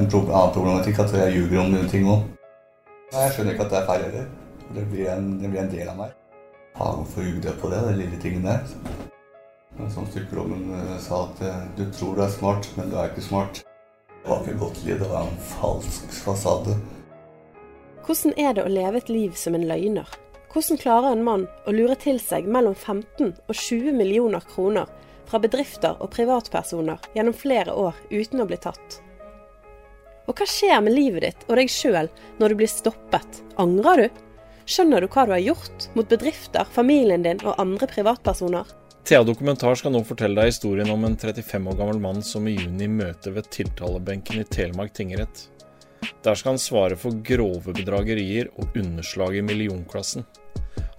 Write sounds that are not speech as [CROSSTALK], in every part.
En annen problematikk at jeg ljuger om ting òg. Jeg skjønner ikke at det er feil heller. Det blir en, det blir en del av meg. Ja, hvorfor ljuger jeg på det, den lille tingen der? Som psykologen eh, sa at eh, du tror du er smart, men du er ikke smart. Det var ikke godt liv, det var en falsk fasade. Hvordan er det å leve et liv som en løgner? Hvordan klarer en mann å lure til seg mellom 15 og 20 millioner kroner fra bedrifter og privatpersoner gjennom flere år uten å bli tatt? Og hva skjer med livet ditt og deg sjøl når du blir stoppet? Angrer du? Skjønner du hva du har gjort mot bedrifter, familien din og andre privatpersoner? Thea Dokumentar skal nå fortelle deg historien om en 35 år gammel mann som i juni møter ved tiltalebenken i Telemark tingrett. Der skal han svare for grove bedragerier og underslag i millionklassen.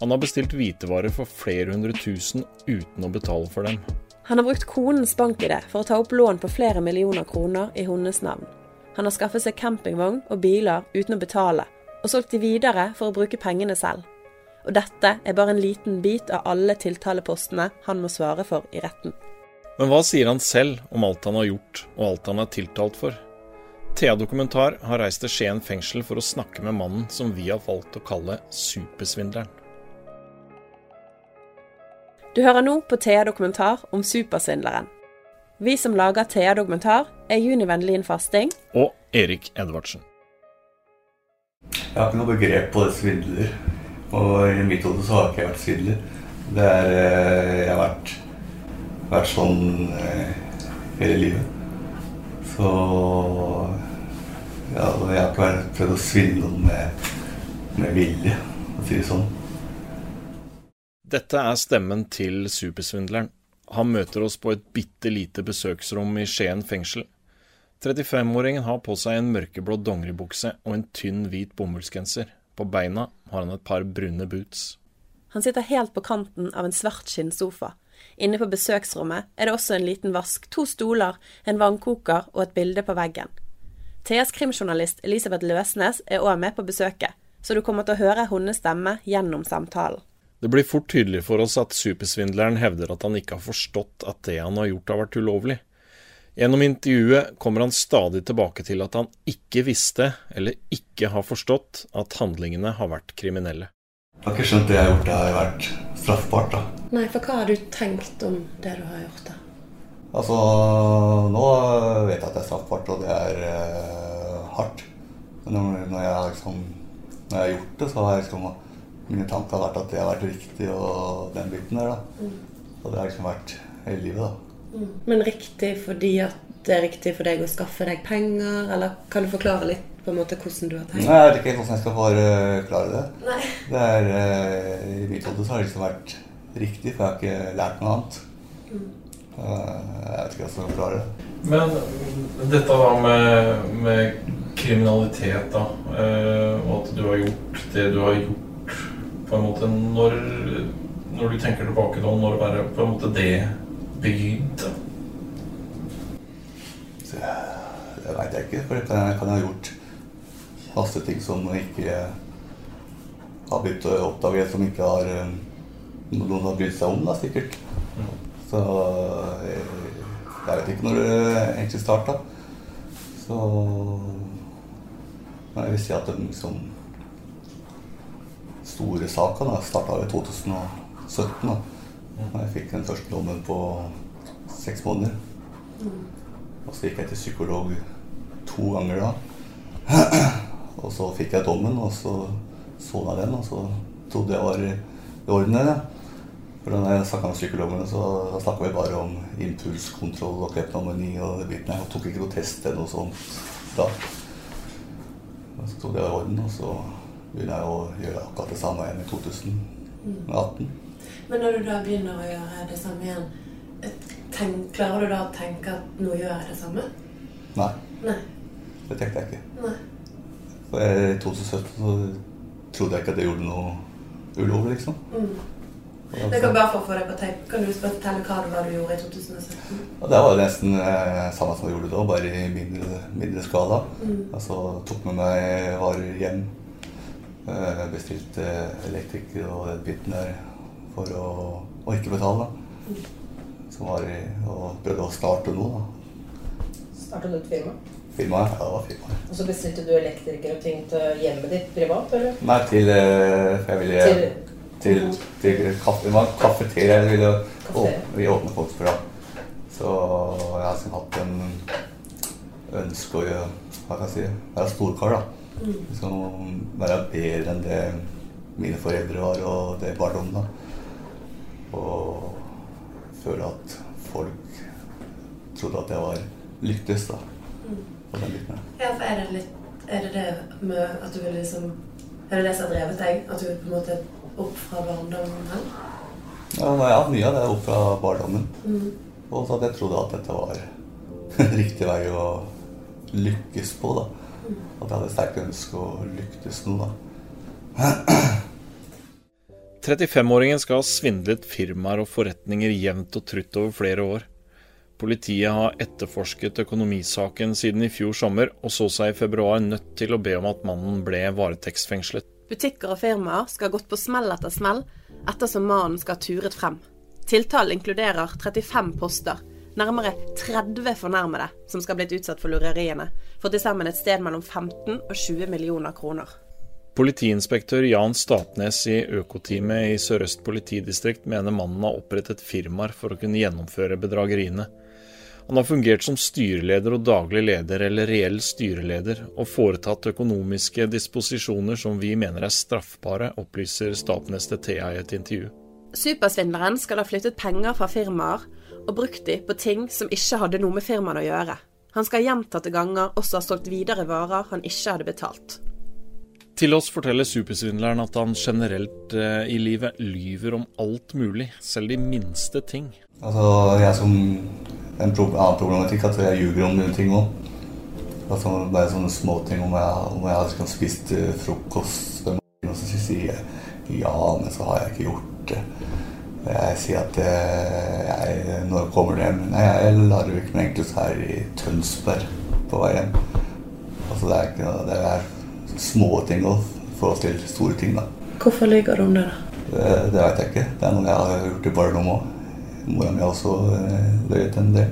Han har bestilt hvitevarer for flere hundre tusen uten å betale for dem. Han har brukt konens bank-ID for å ta opp lån på flere millioner kroner i hennes navn. Han har skaffet seg campingvogn og biler uten å betale, og solgt de videre for å bruke pengene selv. Og dette er bare en liten bit av alle tiltalepostene han må svare for i retten. Men hva sier han selv om alt han har gjort, og alt han er tiltalt for? Thea Dokumentar har reist til Skien fengsel for å snakke med mannen som vi har valgt å kalle supersvindleren. Du hører nå på Thea Dokumentar om supersvindleren. Vi som lager Thea Dokumentar, er Juni Vennelien Fasting Og Erik Edvardsen. Jeg har ikke noe begrep på det svindler. Og i mitt hode så har ikke jeg vært svindler. Det er eh, Jeg har vært, vært sånn eh, hele livet. Så ja, jeg har ikke vært prøvd å svindle noen med, med vilje, for å si det sånn. Dette er stemmen til supersvindleren. Han møter oss på et bitte lite besøksrom i Skien fengsel. 35-åringen har på seg en mørkeblå dongeribukse og en tynn, hvit bomullsgenser. På beina har han et par brune boots. Han sitter helt på kanten av en svart skinnsofa. Inne på besøksrommet er det også en liten vask, to stoler, en vannkoker og et bilde på veggen. Theas krimjournalist Elisabeth Løsnes er òg med på besøket, så du kommer til å høre hennes stemme gjennom samtalen. Det blir fort tydelig for oss at supersvindleren hevder at han ikke har forstått at det han har gjort har vært ulovlig. Gjennom intervjuet kommer han stadig tilbake til at han ikke visste, eller ikke har forstått, at handlingene har vært kriminelle. Jeg har ikke skjønt det jeg har gjort, det har vært straffbart. da. Nei, for hva har du tenkt om det du har gjort, da? Altså, nå vet jeg at det er straffbart, og det er eh, hardt. Men når, når, jeg, liksom, når jeg har gjort det, så har jeg liksom Mine tanker har vært at det har vært riktig, og den biten der, da. Og det har liksom vært hele livet, da. Men riktig fordi at det er riktig for deg å skaffe deg penger, eller kan du forklare litt på en måte hvordan du har tenkt? Nei, Jeg vet ikke helt hvordan jeg skal forklare det. Nei. Det er, eh, I mitt hode så har det liksom vært riktig, for jeg har ikke lært noe annet. Eh, Jeg vet ikke hva jeg skal forklare det. Men dette da med, med kriminalitet, da, eh, og at du har gjort det du har gjort, på en måte Når, når du tenker tilbake nå, når var det på en måte det begynte? Det veit jeg ikke, for det kan jeg, kan ha gjort masse ting som ikke har blitt oppdaget, som ikke har noen har brydd seg om, da, sikkert. Så eh, jeg vet ikke når det egentlig starta. Så jeg vil si at den liksom store saka da, starta i 2017. da. Jeg fikk den første dommen på seks måneder. Og så gikk jeg til psykolog to ganger da. [CLEARS THROAT] Og så fikk jeg dommen, og så sona jeg den, og så trodde jeg var i orden. Ja. For da jeg snakka med psykologene, så snakka vi bare om impulskontroll og kleptomani og det biten Og Jeg tok ikke noe test eller noe sånt da. Så trodde jeg var i orden, og så begynner jeg å gjøre akkurat det samme igjen i 2018. Men når du da begynner å gjøre det samme igjen, tenk, klarer du da å tenke at nå gjør jeg det samme? Nei. Nei. Det tenkte jeg ikke. Nei. For i 2017 så trodde jeg ikke at jeg gjorde noe ulovlig, liksom. Mm. Det kan bare for å få deg på tape. Kan du fortelle hva det var du gjorde i 2017? Og det var nesten eh, samme som jeg gjorde da, bare i mindre, mindre skala. Mm. Altså tok med meg varer hjem. Eh, Bestilte elektriker og den biten der for å, å ikke betale. da. Som var i, og prøvde å starte noe. da. Starta du et firma? Firma, Ja, det var firma. Og så bestilte du elektriker og ting til hjemmet ditt privat, eller? Nei, til eh, jeg ville Til til, til kaffe, det kafeteria jeg ville åpne, vi åpne folk fra. Så jeg har hatt en ønske å gjøre Hva kan jeg si? Være storkar, da. Liksom være bedre enn det mine foreldre var, og det barndommen. da. Og føle at folk trodde at jeg var lyktes, da. På den biten. Ja, for er det litt Er det det med at du vil liksom Er det det som har drevet deg? At du på en måte opp fra barndommen? Ja, ja, mye av det er opp fra barndommen. Mm. Og så at jeg trodde at dette var [LAUGHS] riktig vei å lykkes på. da. At jeg hadde sterkt ønske å lykkes nå, da. [CLEARS THROAT] 35-åringen skal ha svindlet firmaer og forretninger jevnt og trutt over flere år. Politiet har etterforsket økonomisaken siden i fjor sommer, og så seg i februar nødt til å be om at mannen ble varetektsfengslet. Butikker og firmaer skal ha gått på smell etter smell ettersom mannen skal ha turet frem. Tiltalen inkluderer 35 poster, nærmere 30 fornærmede som skal ha blitt utsatt for lureriene, for til sammen et sted mellom 15 og 20 millioner kroner. Politiinspektør Jan Statnes i Økoteamet i Sør-Øst politidistrikt mener mannen har opprettet firmaer for å kunne gjennomføre bedrageriene. Han har fungert som styreleder og daglig leder eller reell styreleder, og foretatt økonomiske disposisjoner som vi mener er straffbare, opplyser Statnes til TA i et intervju. Supersvindleren skal ha flyttet penger fra firmaer og brukt de på ting som ikke hadde noe med firmaet å gjøre. Han skal gjentatte ganger også ha solgt videre varer han ikke hadde betalt. Til oss forteller supersvindleren at han generelt eh, i livet lyver om alt mulig, selv de minste ting. Altså, jeg som En pro annen problematikk at jeg ljuger om noen ting òg. Altså, bare sånne småting om jeg, om jeg har spist eh, frokost og så sier jeg ja, men så har jeg ikke gjort det. Jeg sier at eh, jeg, når kommer du hjem? Nei, jeg er i Larvik, men egentlig så er jeg i Tønsberg på vei hjem. Altså, det er ikke noe Det er små ting òg, i forhold til store ting, da. Hvorfor lyver du om det, da? Det, det vet jeg ikke. Det er noe jeg har gjort i barndom òg. Mora mi har også eh, løyet en del.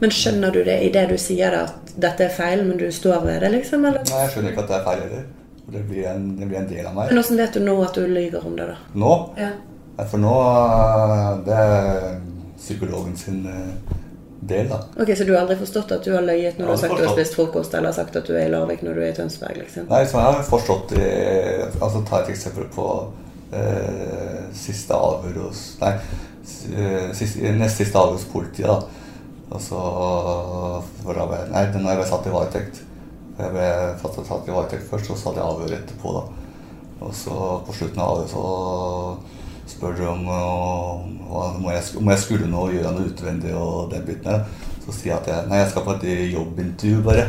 Men skjønner du det i det du sier det, at dette er feil, men du står ved det, liksom? Eller? Nei, jeg skjønner ikke at det er feil heller. Det blir en, det blir en del av meg. Men hvordan vet du nå at du lyver om det, da? Nå? Ja. For nå eh, Det er psykologen sin eh, del, da. Ok, Så du har aldri forstått at du har løyet når du har sagt du har spist frokost, eller sagt at du er i Larvik når du er i Tønsberg, liksom? Nei, som jeg har forstått Altså Ta et eksempel på eh, siste avhør hos Nei, eh, siste, nest siste avhør hos politiet, da. Og så for da ble, Nei, når jeg ble satt i varetekt. Jeg ble satt, satt i varetekt først, og så hadde jeg avhør etterpå, da. Og så på slutten av avhøret så spør du om, om, om jeg, om jeg skulle noe, gjøre noe utvendig og den biten der. Så sier jeg at jeg, nei, jeg skal på et jobbintervju, bare.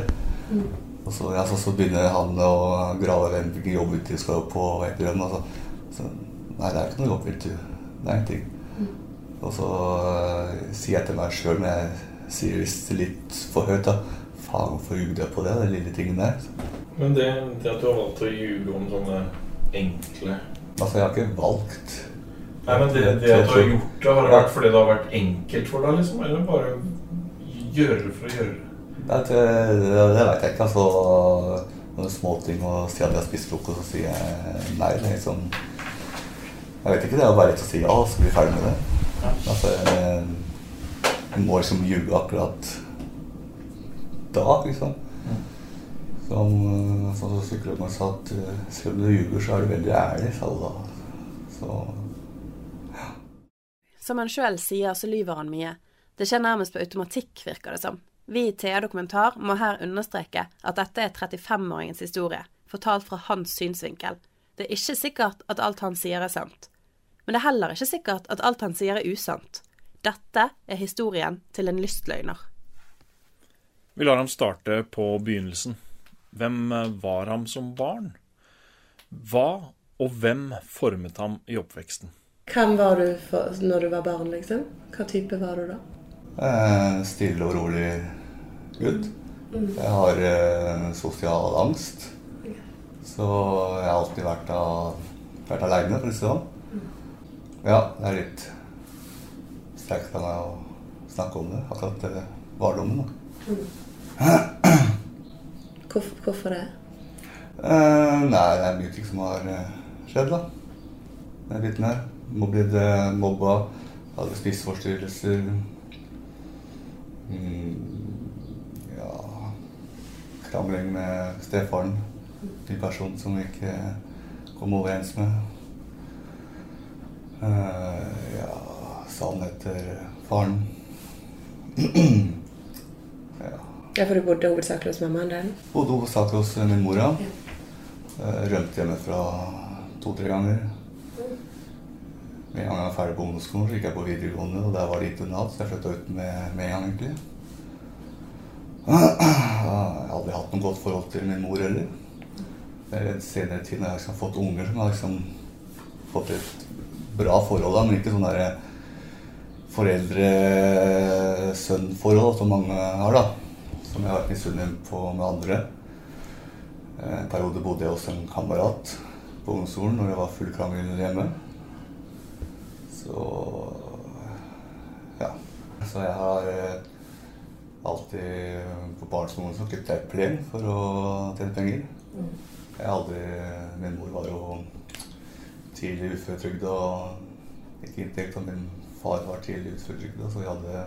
Og så, ja, så, så begynner han å grave hvem hvilken jobbintervju skal på Ekerøm. Og så, så Nei, det er ikke noe jobbintervju. Det er ingenting. Og så uh, sier jeg til meg sjøl, men jeg sier visst litt for høyt, da. Faen, hvorfor ljuger jeg på det? Den lille tingen der. Men det, det at du har valgt å ljuge om sånne enkle Altså, jeg har ikke valgt. Nei, men det, det at du har gjort det, har det vært fordi det har vært enkelt for deg, liksom? Eller bare gjøre det for å gjøre det? Det, det, det, det veit jeg ikke. Altså, noen småting og si at jeg har spist frokost, og så sier jeg nei. Liksom Jeg vet ikke. Det er bare lett å si ja, og så bli ferdig med det. Altså, jeg, jeg må liksom ljuge akkurat da, liksom. Som, som psykologen sa, at øh, selv om du ljuger, så er du veldig ærlig, Så. Så Som han sjøl sier, så lyver han mye. Det skjer nærmest på automatikk, virker det som. Vi i TA Dokumentar må her understreke at dette er 35-åringens historie, fortalt fra hans synsvinkel. Det er ikke sikkert at alt han sier er sant. Men det er heller ikke sikkert at alt han sier er usant. Dette er historien til en lystløgner. Vi lar ham starte på begynnelsen. Hvem var ham som barn? Hva og hvem formet ham i oppveksten? Hvem var du for, når du var barn, liksom? Hva type var du da? Eh, stille og rolig gutt. Jeg har eh, sosial angst. Så jeg har alltid vært, av, vært aleine, for å si det sånn. Ja, det er litt sterkt for meg å snakke om det. Akkurat det barndommen. da. Hvorfor, hvorfor det? Eh, nei, det er mye ting som har eh, skjedd, da. Den biten her. Må blitt mobba, hadde spiseforstyrrelser. Mm, ja Krangling med stefaren. Ny person som vi ikke kom overens med. Uh, ja Savn etter faren. [CLEARS THROAT] ja. Ja, For du bodde hovedsakelig hos mammaen din? Bodde hovedsakelig hos min mor, ja. Eh, Rømte hjemmefra to-tre ganger. Med en gang jeg var ferdig på ungdomsskolen, så gikk jeg på videregående, og der var det internat, så jeg flytta ut med, med en gang, egentlig. Jeg har aldri hatt noe godt forhold til min mor heller. Det er den senere tid når jeg liksom har fått unger, som har liksom fått et bra forhold, men ikke sånn derre foreldre-sønn-forhold som mange har, da. Som jeg har vært misunnelig på med andre. En periode bodde jeg hos en kamerat på ungdomsskolen når det var full krangel hjemme. Så ja. Så jeg har eh, alltid på barneskolen så kuttet jeg plen for å tjene penger. Jeg har aldri Min mor var jo tidlig uføretrygda og ikke inntekt, og min far var tidlig uføretrygda, så vi hadde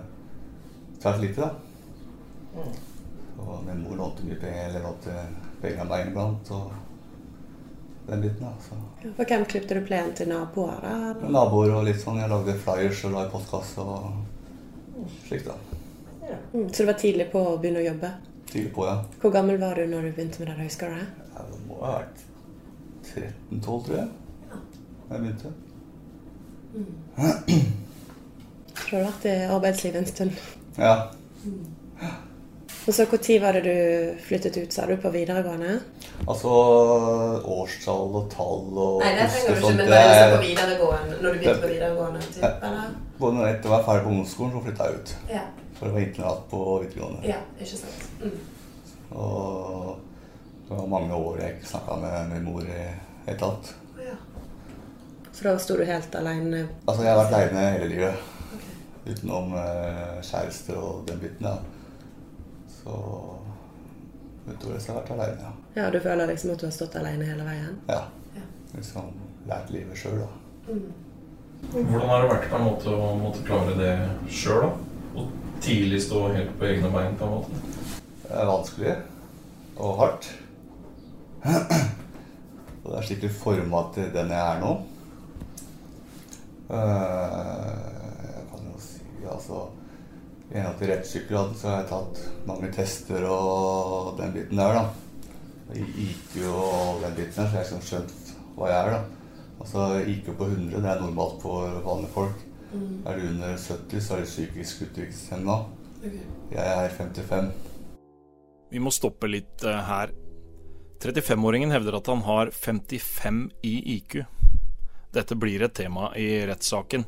svært lite, da. Og min mor lånte mye penger, eller lånte penger av meg iblant, og den biten, Altså. For hvem klippte du plenen til naboer? da? Naboer og litt sånn. Jeg lagde flyers og la i postkasse og slikt, da. Mm, så du var tidlig på å begynne å jobbe? Tidlig på, ja. Hvor gammel var du når du begynte med det? Husker du det? ja det må ha vært 13-12, tror jeg. Da jeg begynte. Så du har vært i arbeidslivet en stund. Ja. Og så Når var det du flyttet ut, sa du, på videregående? Altså årstall og tall og Nei, det trenger du ikke, men det bare liksom er- på videregående, når du begynte på videregående? Typ, Ja. eller? Både etter å være ferdig på ungdomsskolen, så flytta jeg ut. Ja. For det var internat på videregående. ja, ikke sant. Mm. Og det var mange år jeg ikke snakka med min mor i et eller annet. Ja. Så da sto du helt alene? Altså, jeg har vært aleine hele livet. Utenom eh, kjæreste og den biten, ja. Så utover det så har jeg vært aleine, ja. Ja, Du føler liksom at du har stått alene hele veien? ja. Ja. Liksom lært livet sjøl, da. Hvordan har det vært på en måte å måtte klare det sjøl, da? Og tidlig stå helt på egne bein, på en måte? Det er vanskelig og hardt. Og det er skikkelig forma til den jeg er nå. Eh, Jeg kan jo si altså I henhold til rettspsykolog så har jeg tatt mange tester og den biten der, da. IQ og den biten der, så jeg har liksom skjønt hva jeg er, da. Altså IQ på 100, det er normalt for vanlige folk. Er du under 70, så er du psykisk utviklingshemma. Jeg er 55. Vi må stoppe litt eh, her. 35-åringen hevder at han har 55 i IQ. Dette blir et tema i rettssaken,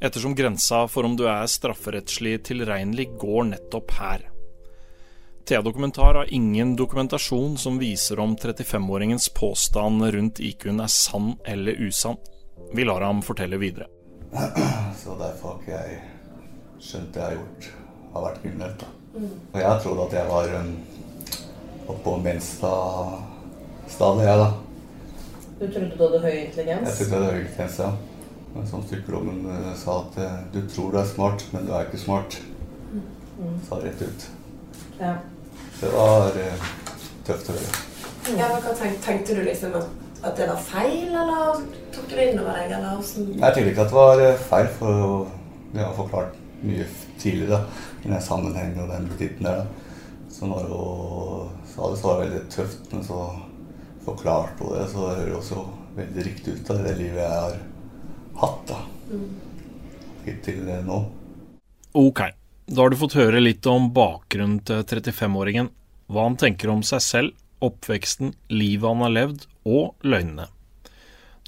ettersom grensa for om du er strafferettslig tilregnelig går nettopp her. Thea Dokumentar har ingen dokumentasjon som viser om 35-åringens påstand rundt IQ-en er sann eller usann. Vi lar ham fortelle videre. [CLEARS THROAT] Så derfor har ikke jeg skjønt det jeg har gjort, har vært kriminelt. Og jeg trodde at jeg var oppå oppe på Menstad-stadiet, jeg, da. Du trodde du hadde høy intelligens? Jeg trodde jeg hadde høy intelligens, ja. Som psykologen eh, sa at eh, du tror du er smart, men du er ikke smart. Sa rett ut. Ja. Det var eh, tøft å høre. Ja, men hva tenk, Tenkte du liksom at, at det var feil, eller tok du det inn over deg? eller? Jeg tenkte ikke at det var feil, for det har forklart mye tidligere i den sammenhengen og den biten der. Så når hun sa det, så var det veldig tøft, men så forklarte hun det, så det hører også veldig riktig ut av det livet jeg har hatt da. Hittil eh, nå. Ok, Da har du fått høre litt om bakgrunnen til 35-åringen, hva han tenker om seg selv, oppveksten, livet han har levd, og løgnene.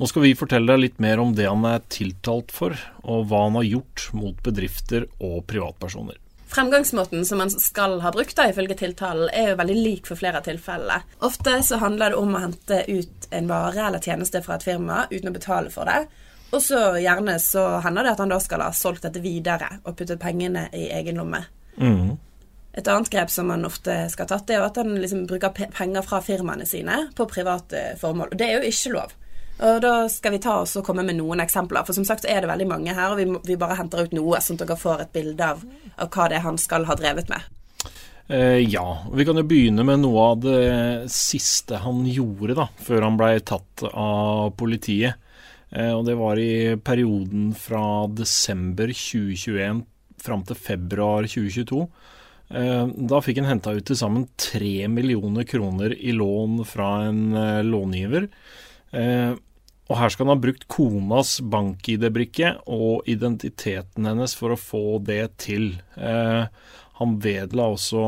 Nå skal vi fortelle deg litt mer om det han er tiltalt for, og hva han har gjort mot bedrifter og privatpersoner. Fremgangsmåten som man skal ha brukt, da, ifølge tiltalen, er jo veldig lik for flere av tilfellene. Ofte så handler det om å hente ut en vare eller tjeneste fra et firma uten å betale for det. Og så gjerne så hender det at han da skal ha solgt dette videre og puttet pengene i egen lomme. Mm. Et annet grep som man ofte skal ha tatt, er jo at han liksom bruker penger fra firmaene sine på private formål. Og det er jo ikke lov. Og da skal vi ta oss og komme med noen eksempler. For som sagt er det veldig mange her, og vi, vi bare henter ut noe, sånn at dere får et bilde av, av hva det er han skal ha drevet med. Eh, ja, vi kan jo begynne med noe av det siste han gjorde, da, før han blei tatt av politiet. Eh, og det var i perioden fra desember 2021 fram til februar 2022. Eh, da fikk han henta ut til sammen 3 millioner kroner i lån fra en eh, långiver. Og her skal han ha brukt konas bank-ID-brikke og identiteten hennes for å få det til. Han vedla også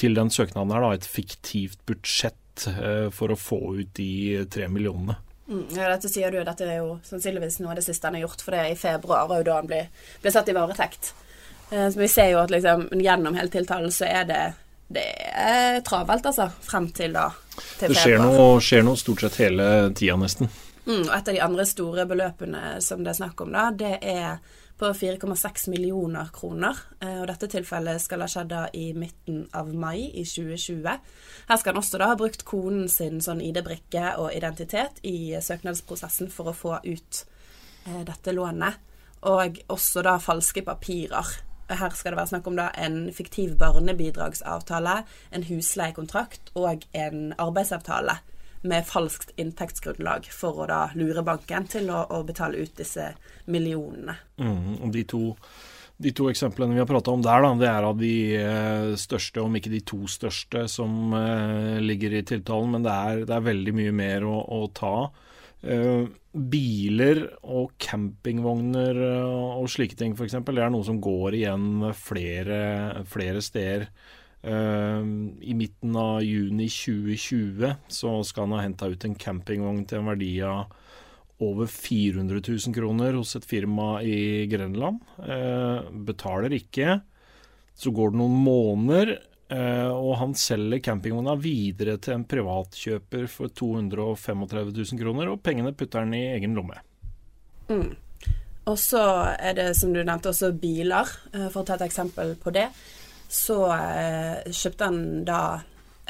til den søknaden her da, et fiktivt budsjett for å få ut de tre millionene. Mm, ja, dette sier du, dette er jo sannsynligvis noe av det siste han har gjort, for det er i februar var jo da han ble, ble satt i varetekt. Eh, så vi ser jo at liksom, gjennom hele tiltalen så er det det er travelt, altså. Frem til da. Til det skjer noe, skjer noe, stort sett hele tida, nesten. Mm, og et av de andre store beløpene som det er snakk om da, det er på 4,6 millioner kroner. Eh, og dette tilfellet skal ha skjedd i midten av mai i 2020. Her skal han også da ha brukt konen sin sånn ID-brikke og identitet i søknadsprosessen for å få ut eh, dette lånet. Og også da falske papirer. Her skal det være snakk om da en fiktiv barnebidragsavtale, en husleiekontrakt og en arbeidsavtale med falskt inntektsgrunnlag for å da lure banken til å, å betale ut disse millionene. Mm, de to, de to eksemplene vi har prata om der, da, det er av de eh, største, om ikke de to største, som eh, ligger i tiltalen. Men det er, det er veldig mye mer å, å ta. Eh, biler og campingvogner og slike ting f.eks. Det er noe som går igjen flere, flere steder. Uh, I midten av juni 2020 så skal han ha henta ut en campingvogn til en verdi av over 400 000 kroner hos et firma i Grenland. Uh, betaler ikke. Så går det noen måneder, uh, og han selger campingvogna videre til en privatkjøper for 235 000 kroner, og pengene putter han i egen lomme. Mm. Og så er det, som du nevnte, også biler, for å ta et eksempel på det så eh, kjøpte han da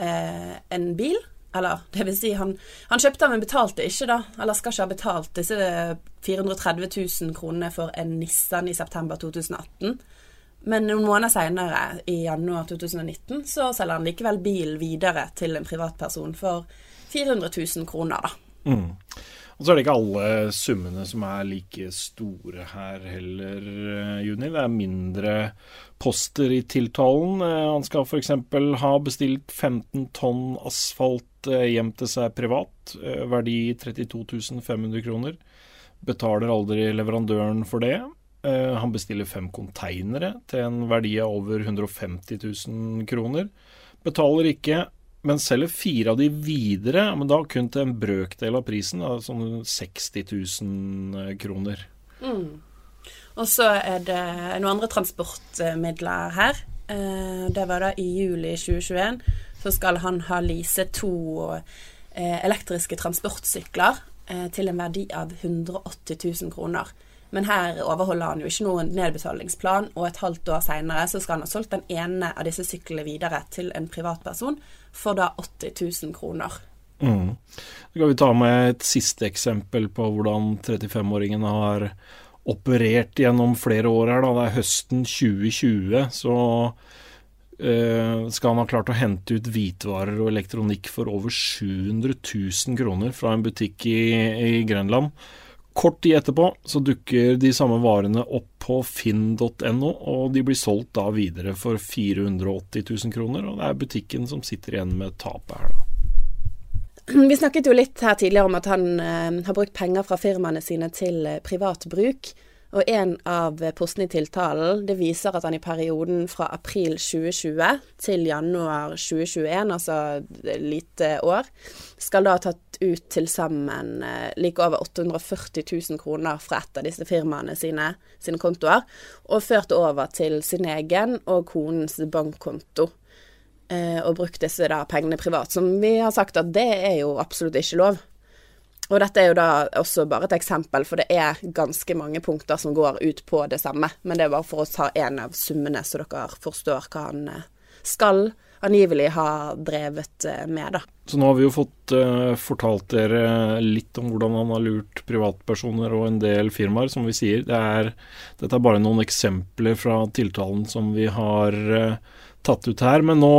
eh, en bil. Eller det vil si, han, han kjøpte den, men betalte ikke, da. Eller skal ikke ha betalt disse 430 000 kronene for en Nissan i september 2018. Men noen måneder seinere, i januar 2019, så selger han likevel bil videre til en privatperson for 400 000 kroner, da. Mm. Og så er det ikke alle summene som er like store her heller, eh, Juni. Det er mindre poster i tiltalen. Eh, han skal f.eks. ha bestilt 15 tonn asfalt eh, hjem til seg privat. Verdi 32 500 kroner. Betaler aldri leverandøren for det. Han bestiller fem konteinere til en verdi av over 150 000 kroner. Betaler ikke men selger fire av de videre, men da kun til en brøkdel av prisen, da, sånn 60 000 eh, kroner. Mm. Og så er det noen andre transportmidler her. Eh, det var da i juli 2021. Så skal han ha lease to eh, elektriske transportsykler til en verdi av 180 000 kroner. Men her overholder han jo ikke noen nedbetalingsplan, og et halvt år seinere så skal han ha solgt den ene av disse syklene videre til en privatperson for da 80 000 kroner. Mm. Så kan vi ta med et siste eksempel på hvordan 35-åringen har operert gjennom flere år her. Da. Det er høsten 2020, så uh, skal han ha klart å hente ut hvitvarer og elektronikk for over 700 000 kroner fra en butikk i, i Grenland. Kort tid etterpå så dukker de samme varene opp på finn.no, og de blir solgt da videre for 480 000 kroner. Og det er butikken som sitter igjen med tapet her, da. [CLEARS THROAT] Vi snakket jo litt her tidligere om at han eh, har brukt penger fra firmaene sine til eh, privat bruk. Og en av postene i tiltalen det viser at han i perioden fra april 2020 til januar 2021, altså lite år, skal da ha tatt ut til sammen eh, like over 840 000 kroner fra et av disse firmaene sine, sine kontoer, og ført over til sin egen og konens bankkonto. Eh, og brukt disse da pengene privat, som vi har sagt at det er jo absolutt ikke lov. Og dette er jo da også bare et eksempel, for det er ganske mange punkter som går ut på det samme. Men det er bare for å ta en av summene, så dere forstår hva han eh, skal angivelig har drevet eh, med, da. Så nå har vi jo fått uh, fortalt dere litt om hvordan han har lurt privatpersoner og en del firmaer, som vi sier. Det er, dette er bare noen eksempler fra tiltalen som vi har uh, tatt ut her. Men nå,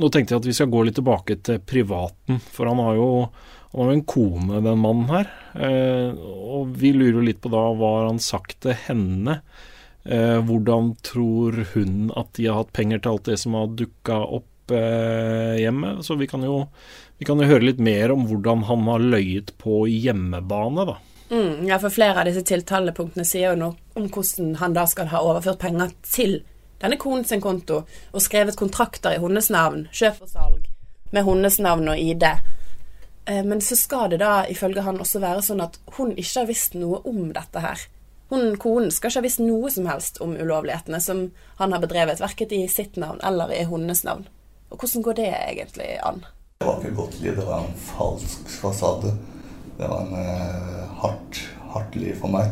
nå tenkte jeg at vi skal gå litt tilbake til privaten, for han har jo han har en kone, den mannen her. Uh, og vi lurer jo litt på da hva har han sagt til henne? Hvordan tror hun at de har hatt penger til alt det som har dukka opp hjemme? Så vi kan, jo, vi kan, jo, høre litt mer om hvordan han har løyet på hjemmebane, da. Mm, ja, for flere av disse tiltalepunktene sier jo noe om hvordan han da skal ha overført penger til denne konen sin konto, og skrevet kontrakter i hennes navn, kjøp og salg, med hennes navn og ID. Eh, men så skal det da ifølge han også være sånn at hun ikke har visst noe om dette her. Hun, Konen skal ikke ha visst noe som helst om ulovlighetene som han har bedrevet, verken i sitt navn eller i hennes navn. Og hvordan går det egentlig an? Det var ikke godt liv, det var en falsk fasade. Det var en eh, hardt, hardt liv for meg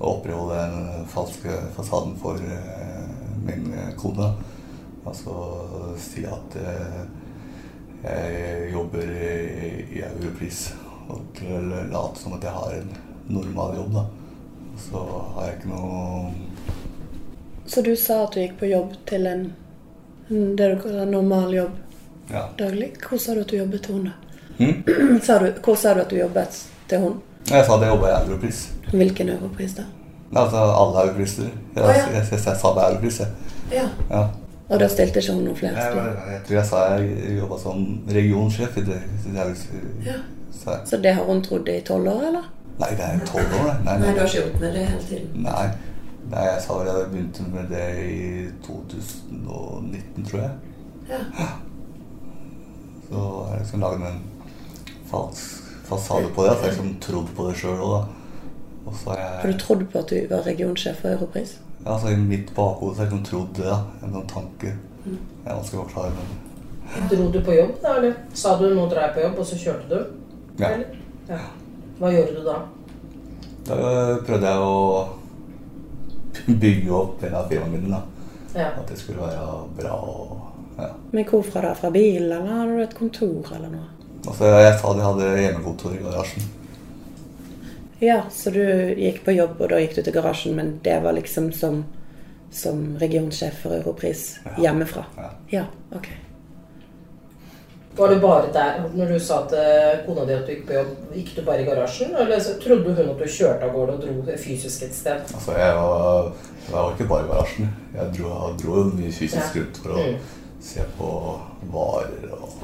å opprettholde den falske fasaden for eh, min kone. Altså si at eh, jeg jobber i, i Europris og late som at jeg har en normal jobb, da. Så har jeg ikke noe Så du sa at du gikk på jobb til en det du kaller normal jobb ja. daglig? Hvor sa du at du jobbet til henne? Mm? [CLEARS THROAT] Sa du, hvor sa du at du jobbet til hun? Jeg sa jeg jobba i Europris. Hvilken Europris da? Altså alle Europriser. Jeg, ah, ja. jeg, jeg, jeg, sa det Europris, jeg. Ja. ja. Og da stilte ikke hun noen flere spørsmål? Jeg, jeg, tror jeg sa jeg jobba som regionsjef. i det, det ja. så, så det har hun trodd i tolv år, eller? Nei, det er tolv år, det. Nei, nei, du har ikke gjort med det hele tiden? Nei. Nei jeg sa vel jeg begynte med det i 2019, tror jeg. Ja. Så jeg liksom lagd en falsk fasade på det. At jeg liksom trodde på det sjøl òg, da. Jeg... Har du trodd på at du var regionsjef for Europris? Ja, altså I mitt bakhode har jeg liksom trodd det. da, En sånn tanke. Mm. Jeg er vanskelig å forklare. Men... Dro du på jobb, da? eller? Sa du 'nå drar jeg på jobb', og så kjørte du? Ja. ja. Hva gjorde du da? Da prøvde jeg å bygge opp en av firmaene mine. Ja. At det skulle være bra. og ja. Men hvorfra da? Fra bil, eller har du et kontor, eller noe? Altså, Jeg sa de hadde hjemmekontor i garasjen. Ja, så du gikk på jobb, og da gikk du til garasjen, men det var liksom som, som regionsjef for Europris ja. hjemmefra? Ja. ja. Ok. Var det bare der når du sa til kona di at du gikk på jobb? Gikk du bare i garasjen, eller trodde hun at du kjørte av gårde og dro fysisk et sted? Altså, jeg var, jeg var ikke bare i garasjen. Jeg dro, jeg dro mye fysisk rundt for å mm. se på varer og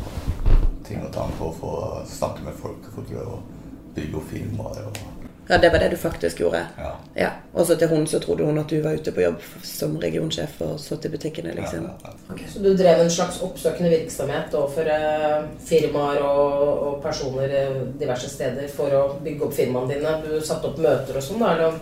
ting og tang for å få snakke med folk og få bygge opp firmaer. og ja, det var det du faktisk gjorde? Ja. ja. Og så til hun så trodde hun at du var ute på jobb som regionsjef og så til butikkene, liksom? Ja, ja, okay. Så du drev en slags oppsøkende virksomhet overfor uh, firmaer og, og, personer eh, diverse steder for å bygge opp firmaene dine? Du satte opp møter og sånn, da? eller?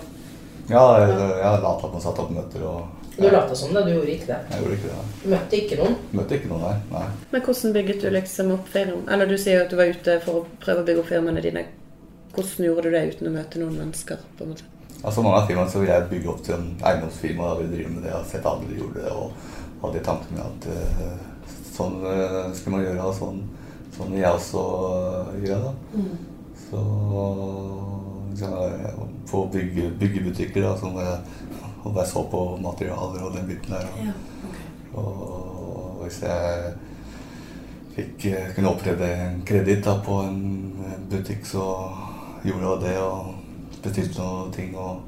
Ja, jeg, jeg lata som satte opp møter og Du lot som det, du gjorde ikke det? Jeg gjorde ikke det. Du møtte ikke noen? Møtte ikke noen, nei. nei. Men hvordan bygget du liksom opp firmaet? Eller du sier jo at du var ute for å prøve å bygge opp firmaene dine. Hvordan gjorde du det uten å møte noen mennesker? på en måte? Altså Mange av firmaene vil jeg bygge opp til en eiendomsfirma. Da vil drive med det. Jeg har sett andre gjorde det og hadde tanken med at uh, sånn uh, skal man gjøre. og sånn, sånn vil jeg også uh, gjøre. da. Mm. Så ja, på å bygge, byggebutikker da, som jeg, og jeg så på materialer og den biten der. Ja, okay. og hvis jeg fikk, kunne oppleve en kreditt på en butikk, så gjorde det og bestilte noen ting og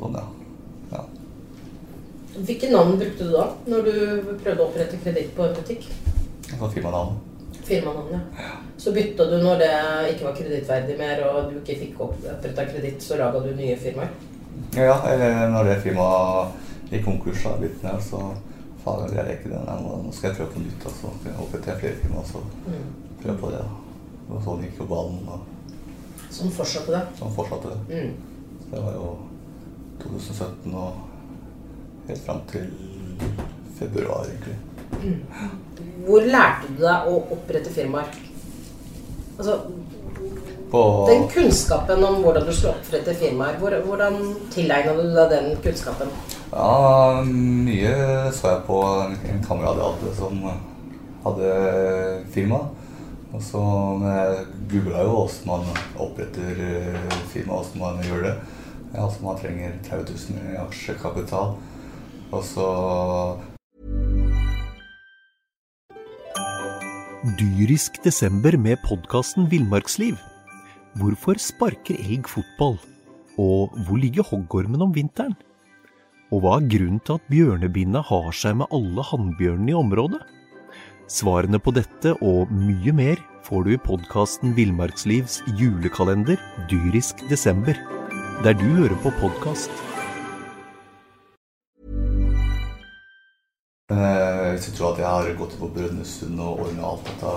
sånn, ja. ja. Hvilke navn brukte du da, når du prøvde å opprette kreditt på en butikk? Firmanavn. Firmanavn, ja. ja. Så bytta du når det ikke var kredittverdig mer, og du ikke fikk oppretta kreditt, så laga du nye firmaer? Ja, eller når det firmaet gikk konkurs, da, biten her, så faen, jeg ikke det. Nå skal jeg prøve på nytt. Altså. Opprette flere firmaer, så prøve på det. Og sånn gikk jo ballen, og Sånn fortsatte det. Som fortsatte det. Mm. Det var jo 2017 og helt fram til februar, egentlig. Hvor lærte du deg å opprette firmaer? Altså, På, den kunnskapen om hvordan du skulle opprette firmaer, hvor, hvordan tilegna du deg den kunnskapen? Ja, mye så jeg på en, en kamerat jeg hadde som hadde firma. Og så men googla jo hvordan man oppretter eh, firma, hvordan man gjør det. Altså Man trenger 30 000 i aksjekapital. Og så Dyrisk desember med podkasten Villmarksliv. Hvorfor sparker elg fotball? Og hvor ligger hoggormen om vinteren? Og hva er grunnen til at bjørnebinna har seg med alle hannbjørnene i området? Svarene på dette og mye mer får du i podkasten Villmarkslivs julekalender Dyrisk desember, der du hører på podkast. Jeg eh, hvis du tror at jeg har gått på Brønnøysund og ordna alt dette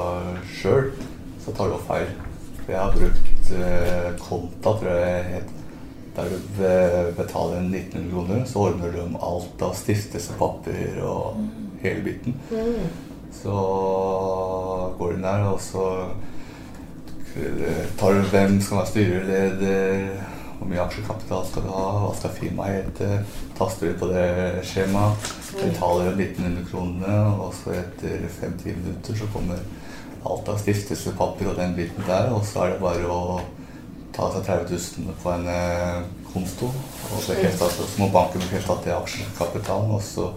sjøl, så tar du feil. For jeg har brukt eh, Konta, tror jeg det het. Der du be- betaler 1900 kroner, så ordner du om alt av stiftelse, papir og hele biten. Så går den der, og så tar du hvem skal være styreleder, hvor mye aksjekapital skal du ha, hva skal firmaet hete, taster du på det skjemaet, betaler 1900 kronene, og så etter 5-10 minutter så kommer alt av stiftelsespapir og den biten der, og så er det bare å ta seg 30 000 på en eh, konto, og så, bekrefte så må banken bekrefte at det er aksjekapitalen, og så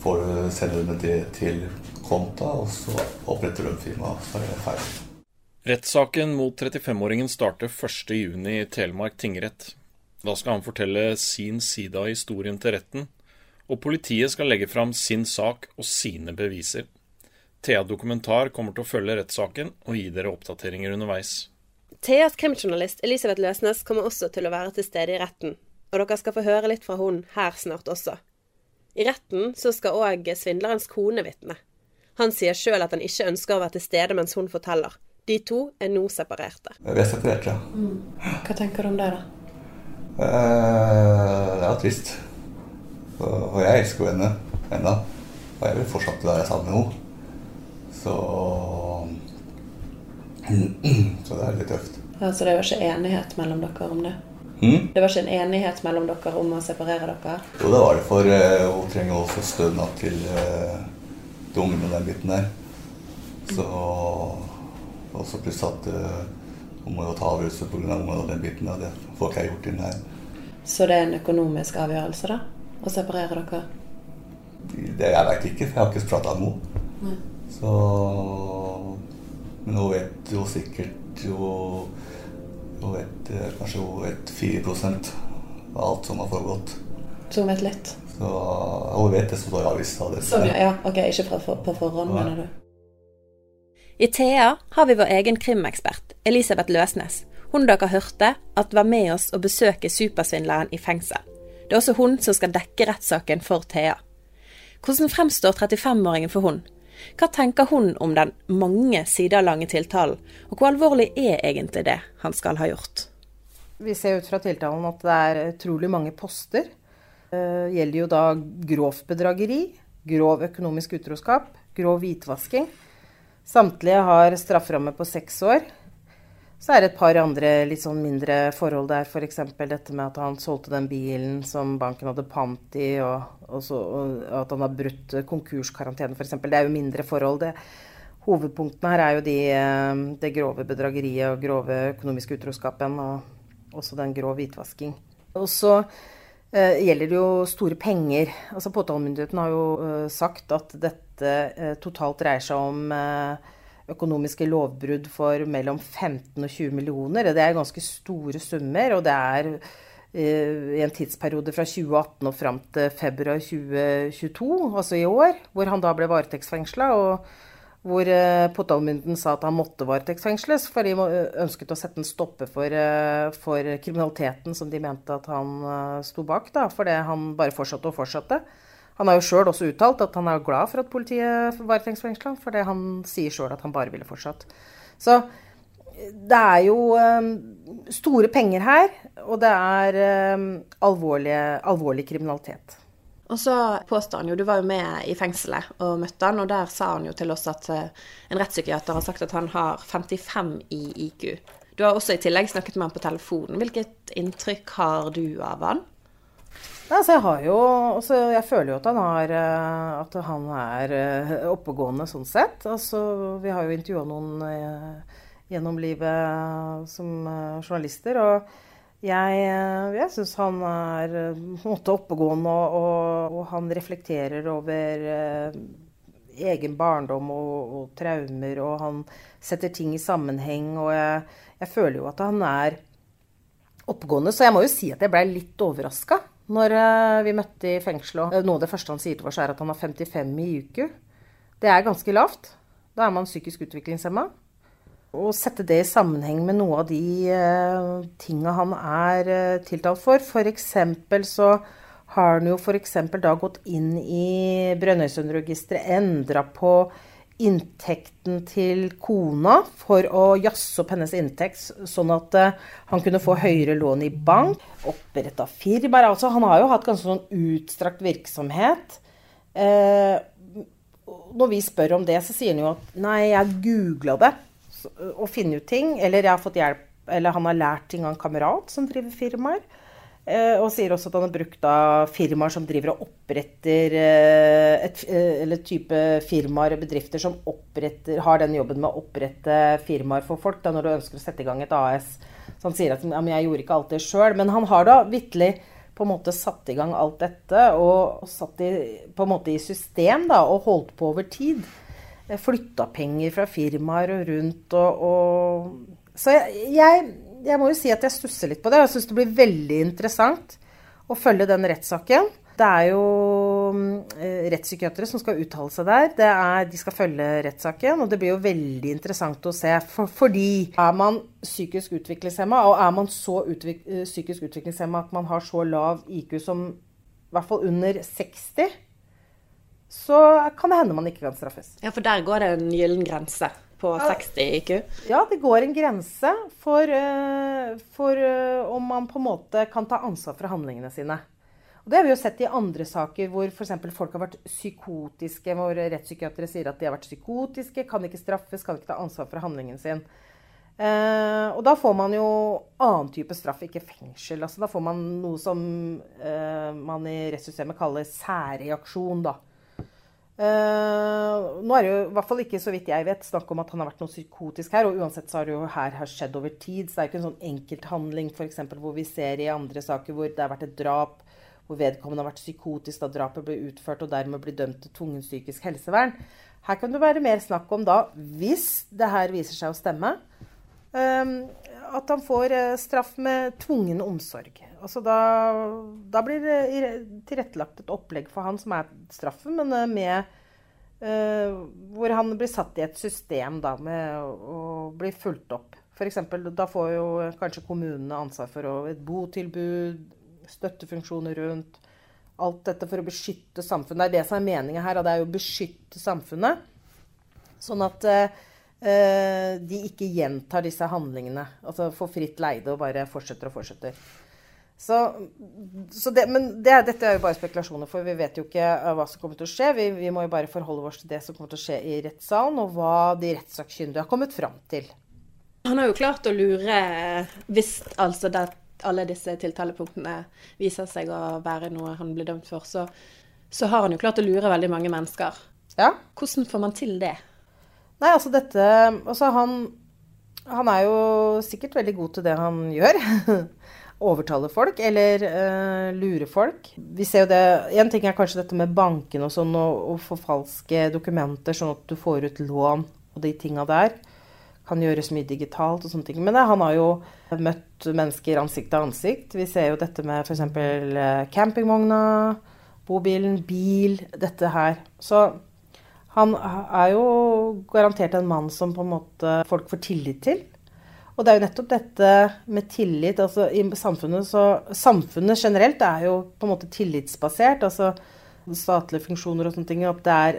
får du sende det til konta, og så oppretter de firmaet firma, så er det ferdig. Rettssaken mot 35-åringen starter 1.6 i Telemark tingrett. Da skal han fortelle sin side av historien til retten, og politiet skal legge fram sin sak og sine beviser. Thea Dokumentar kommer til å følge rettssaken og gi dere oppdateringer underveis. Theas krimjournalist Elisabeth Løsnes kommer også til å være til stede i retten, og dere skal få høre litt fra hun her snart også. I retten så skal òg svindlerens kone vitne. Han sier sjøl at han ikke ønsker å være til stede mens hun forteller. De to er nå separerte. Vi er separert, ja. Hva tenker du om det, da? Eh, Det er trist. Og jeg elsker jo henne ennå. Og jeg vil fortsatt være sammen med henne. Så [CLEARS THROAT] Så det er litt tøft. Altså, det var ikke enighet mellom dere om det? Mm? Det var ikke en enighet mellom dere om å separere dere? Jo, det var det, for eh, hun trenger også stønad til uh, til ungene den biten der. Så Og så pluss at eh, hun må jo ta avgjørelse pga. ungene og den biten. Og det får ikke jeg gjort inn her. Så det er en økonomisk avgjørelse, da? Å separere dere? Det jeg veit ikke, for jeg har ikke prata med henne. Så Men hun vet jo sikkert jo Hun vet eh, kanskje hun vet 4 av alt som har foregått. Så hun vet litt? Så hun vet det som står i avisa. det- ja, ok, ikke fra, for, på forhånd, mener du? I Thea har vi vår egen krimekspert, Elisabeth Løsnes. Hun dere hørte at var med oss og besøke supersvindleren i fengsel. Det er også hun som skal dekke rettssaken for Thea. Hvordan fremstår 35-åringen for hun? Hva tenker hun om den mange sider lange tiltalen, og hvor alvorlig er egentlig det han skal ha gjort? Vi ser ut fra tiltalen at det er utrolig mange poster. Det gjelder jo da grovt bedrageri, grov økonomisk utroskap, grov hvitvasking. Samtlige har strafferamme på seks år. Så er det et par andre litt sånn mindre forhold der, f.eks. dette med at han solgte den bilen som banken hadde pant i, og, og, så, og at han har brutt konkurskarantene, f.eks. Det er jo mindre forhold. det. Hovedpunktene her er jo de, eh, det grove bedrageriet og grove økonomiske utroskapen, og også den grov hvitvasking. Og så eh, gjelder det jo store penger. Altså Påtalemyndigheten har jo eh, sagt at dette eh, totalt dreier seg om eh, økonomiske lovbrudd for mellom 15 og 20 millioner. Det er ganske store summer, og det er eh, i en tidsperiode fra 2018 og fram til februar 2022, altså i år, hvor han da ble varetektsfengsla. Og, hvor eh, påtalemyndigheten sa at han måtte varetektsfengsles, for de ønsket å sette en stopper for, eh, for, kriminaliteten som de mente at han eh, sto bak. Da, fordi han bare fortsatte og fortsatte. Han har jo sjøl også uttalt at han er glad for at politiet varetektsfengsla ham, fordi han sier sjøl at han bare ville fortsatt. Så det er jo store penger her, og det er um, alvorlig kriminalitet. Og så påstår han jo, Du var jo med i fengselet og møtte han, og der sa han jo til oss at uh, en rettspsykiater har sagt at han har 55 i IQ. Du har også i tillegg snakket med han på telefonen. Hvilket inntrykk har du av han? Altså, jeg har jo altså, Jeg føler jo at han, har, eh, at han er eh, oppegående sånn sett. Altså, vi har jo intervjua noen gjennom livet som journalister. og jeg, eh, jeg syns han er eh, måte oppegående, og, og, han reflekterer over eh, egen barndom og, og, traumer, og han setter ting i sammenheng. Og jeg, jeg, føler jo at han er oppegående. Så jeg må jo si at jeg blei litt overraska når eh, vi møtte i fengselet. Noe av det første han sier til oss, er at han har 55 i uke. Det er ganske lavt. Da er man psykisk utviklingshemma å sette det i sammenheng med noe av de uh, tinga han er uh, tiltalt for. F.eks. så har han jo f.eks. da gått inn i Brønnøysundregisteret, endra på inntekten til kona for å jazze opp hennes inntekt, sånn at uh, han kunne få høyere lån i bank. Oppretta firmaer. Altså, han har jo hatt ganske sånn utstrakt virksomhet. Uh, når vi spør om det, så sier han jo at nei, jeg googla det å finne ut ting. Eller jeg har fått hjelp, eller han har lært ting av en kamerat som driver firmaer. Eh, og sier også at han har brukt av firmaer som driver og oppretter eh, et, eh, Eller type firmaer og bedrifter som har den jobben med å opprette firmaer for folk da, når du ønsker å sette i gang et AS. Så han sier at ja, jeg gjorde ikke alt det sjøl. Men han har da vitterlig på en måte satt i gang alt dette og satt i, på en måte i system da, og holdt på over tid flytta penger fra firmaer og rundt og, og Så jeg, jeg, jeg, må jo si at jeg stusser litt på det. Jeg syns det blir veldig interessant å følge den rettssaken. Det er jo eh, rettspsykiatere som skal uttale seg der. Er, de skal følge rettssaken. Og det blir jo veldig interessant å se. For, fordi er man psykisk utviklingshemma, og er man så utvik, eh, psykisk utviklingshemma at man har så lav IQ som i hvert fall under 60 så kan det hende man ikke kan straffes. Ja, For der går det en gyllen grense på ja, 60 IQ? Ja, det går en grense for, uh, for uh, om man på en måte kan ta ansvar for handlingene sine. Og Det har vi jo sett i andre saker hvor f.eks. folk har vært psykotiske, hvor rettspsykiatere sier at de har vært psykotiske, kan ikke straffes, kan ikke ta ansvar for handlingen sin. Uh, og da får man jo annen type straff, ikke fengsel. Altså, da får man noe som man i rettssystemet kaller særreaksjon. da. Uh, nå er det jo i hvert fall ikke, så vidt jeg vet, snakk om at han har vært noe psykotisk her. Og uansett så har det jo her har skjedd over tid. Så det er ikke en sånn enkelthandling f.eks. hvor vi ser i andre saker hvor det har vært et drap, hvor vedkommende har vært psykotisk da drapet ble utført, og dermed blir dømt til tvungen psykisk helsevern. Her kan det være mer snakk om da, hvis det her viser seg å stemme, uh, at han får uh, straff med tvungen omsorg. Altså da, da, blir det tilrettelagt et opplegg for han som er straffen, men eh, med uh, Hvor han blir satt i et system da, med å, bli fulgt opp. F.eks. da får jo kanskje kommunene ansvar for å, et botilbud, støttefunksjoner rundt. Alt dette for å beskytte samfunnet. Det er det som er meninga her. Og det er jo å beskytte samfunnet. Sånn at uh, de ikke gjentar disse handlingene. Altså får fritt leide og bare fortsetter og fortsetter. Så, så det, men det, dette er jo bare spekulasjoner, for vi vet jo ikke uh, hva som kommer til å skje. Vi, vi, må jo bare forholde oss til det som kommer til å skje i rettssalen, og hva de rettssakkyndige har kommet fram til. Han har jo klart å lure, hvis altså det, alle disse tiltalepunktene viser seg å være noe han blir dømt for, så, så har han jo klart å lure veldig mange mennesker. Ja. Hvordan får man til det? Nei, altså dette Altså han, han er jo sikkert veldig god til det han gjør. [LAUGHS] overtale folk eller uh, lure folk. Vi ser jo det, En ting er kanskje dette med banken og sånn, å forfalske dokumenter sånn at du får ut lån og de tinga der. Kan gjøres mye digitalt og sånne ting. Men det, han har jo møtt mennesker ansikt til ansikt. Vi ser jo dette med f.eks. Uh, campingvogna, bobilen, bil, dette her. Så Han er jo garantert en mann som på en måte folk får tillit til. Og det er jo nettopp dette med tillit altså i samfunnet, så, samfunnet generelt er jo på en måte tillitsbasert. altså statlige funksjoner og sånne ting. At det er,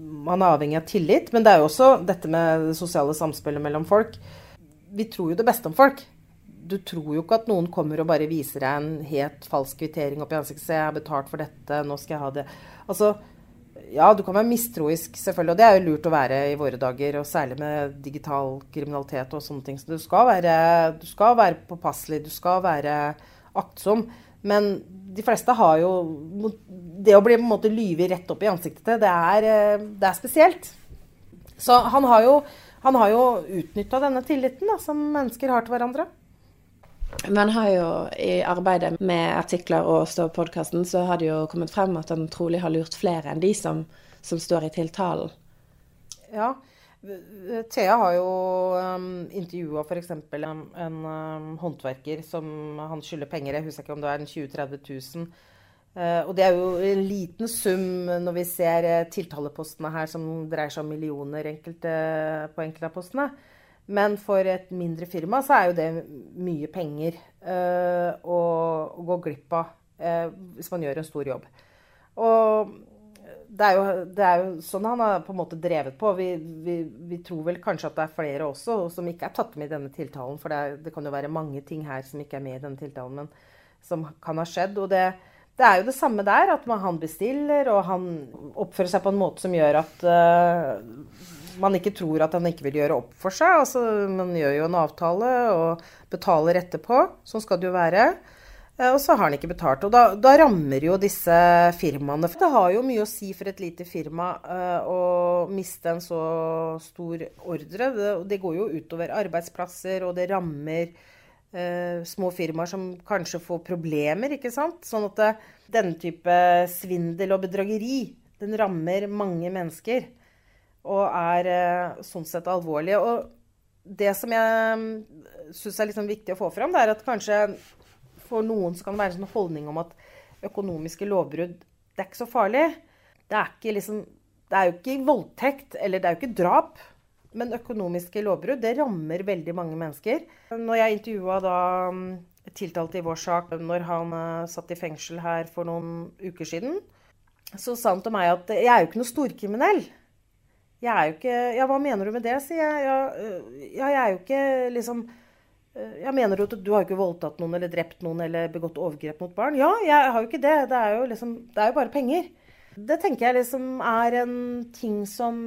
man er avhengig av tillit. Men det er jo også dette med det sosiale samspillet mellom folk. Vi tror jo det beste om folk. Du tror jo ikke at noen kommer og bare viser deg en helt falsk kvittering opp i ansiktet. Se, jeg har betalt for dette, nå skal jeg ha det. Altså, ja, du kan være mistroisk, selvfølgelig. Og det er jo lurt å være i våre dager, og særlig med digital kriminalitet og sånne ting. Så du skal være, du skal være påpasselig, du skal være aktsom. Men de fleste har jo Det å bli på en måte lyvet rett opp i ansiktet til, det er, eh, det er spesielt. Så han har jo, han jo utnytta denne tilliten da, som mennesker har til hverandre. Men har jo i arbeidet med artikler og Stå-podkasten, så har det jo kommet frem at han trolig har lurt flere enn de som, som står i tiltalen. Ja, Thea har jo um, intervjua f.eks. en, en um, håndverker som han skylder penger. Jeg husker ikke om det er 20 000-30 000. Uh, og det er jo en liten sum når vi ser uh, tiltalepostene her som dreier seg om millioner enkelte, på enkelte av postene. Men for et mindre firma så er jo det mye penger uh, å, gå glipp av uh, hvis man gjør en stor jobb. Og det er, jo, det er, jo, sånn han har på en måte drevet på. Vi, vi, vi, tror vel kanskje at det er flere også som ikke er tatt med i denne tiltalen. For det, er, det, kan jo være mange ting her som ikke er med i denne tiltalen, men som kan ha skjedd. Og det, det er jo det samme der. At man, han bestiller, og han oppfører seg på en måte som gjør at uh, man ikke tror at han ikke vil gjøre opp for seg. Altså, man gjør jo en avtale og betaler etterpå. Sånn skal det jo være. Eh, og så har han ikke betalt. Og da, da, rammer jo disse firmaene. Det har jo mye å si for et lite firma uh, å miste en så stor ordre. Det, det, går jo utover arbeidsplasser, og det rammer uh, små firmaer som kanskje får problemer, ikke sant. Sånn at det, denne type svindel og bedrageri, den rammer mange mennesker. Og er uh, sånn sett alvorlige. Og det som jeg mm, syns er liksom viktig å få fram, det er at kanskje for noen så kan det være en sånn holdning om at økonomiske lovbrudd det er ikke så farlig. Det er, liksom, det er jo ikke voldtekt, eller det er jo ikke drap. Men økonomiske lovbrudd det rammer veldig mange mennesker. Når jeg intervjua da mm, tiltalte i vår sak når han uh, satt i fengsel her for noen uker siden, så sa han til meg at jeg er jo ikke noe storkriminell. Jeg er jo ikke Ja, hva mener du med det, sier jeg. Ja, øh, ja jeg er jo ikke liksom ja, jeg mener du at du har ikke voldtatt noen eller drept noen eller begått overgrep mot barn? Ja, jeg har jo ikke det. Det er jo, liksom, det er jo bare penger. Det tenker jeg liksom er en ting som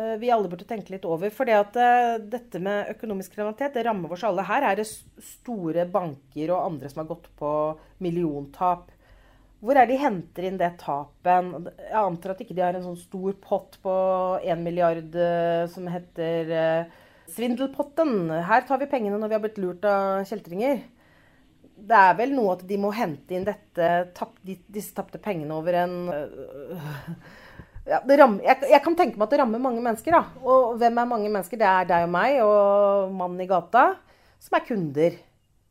eh, vi alle burde tenke litt over. For det at dette med økonomisk kriminalitet det rammer oss alle. Her er det store banker og andre som har gått på milliontap. Hvor er de henter inn det tapet? Jeg antar at ikke de har en sånn stor pott på 1 milliard som heter uh, Svindelpotten. Her tar vi pengene når vi har blitt lurt av kjeltringer. Det er vel noe at de må hente inn dette, disse tapte pengene over en øh, [LAUGHS] ja, rammer, jeg, jeg, kan tenke meg at det rammer mange mennesker. Da. Og hvem er mange mennesker? Det er deg og meg og mannen i gata, som er kunder.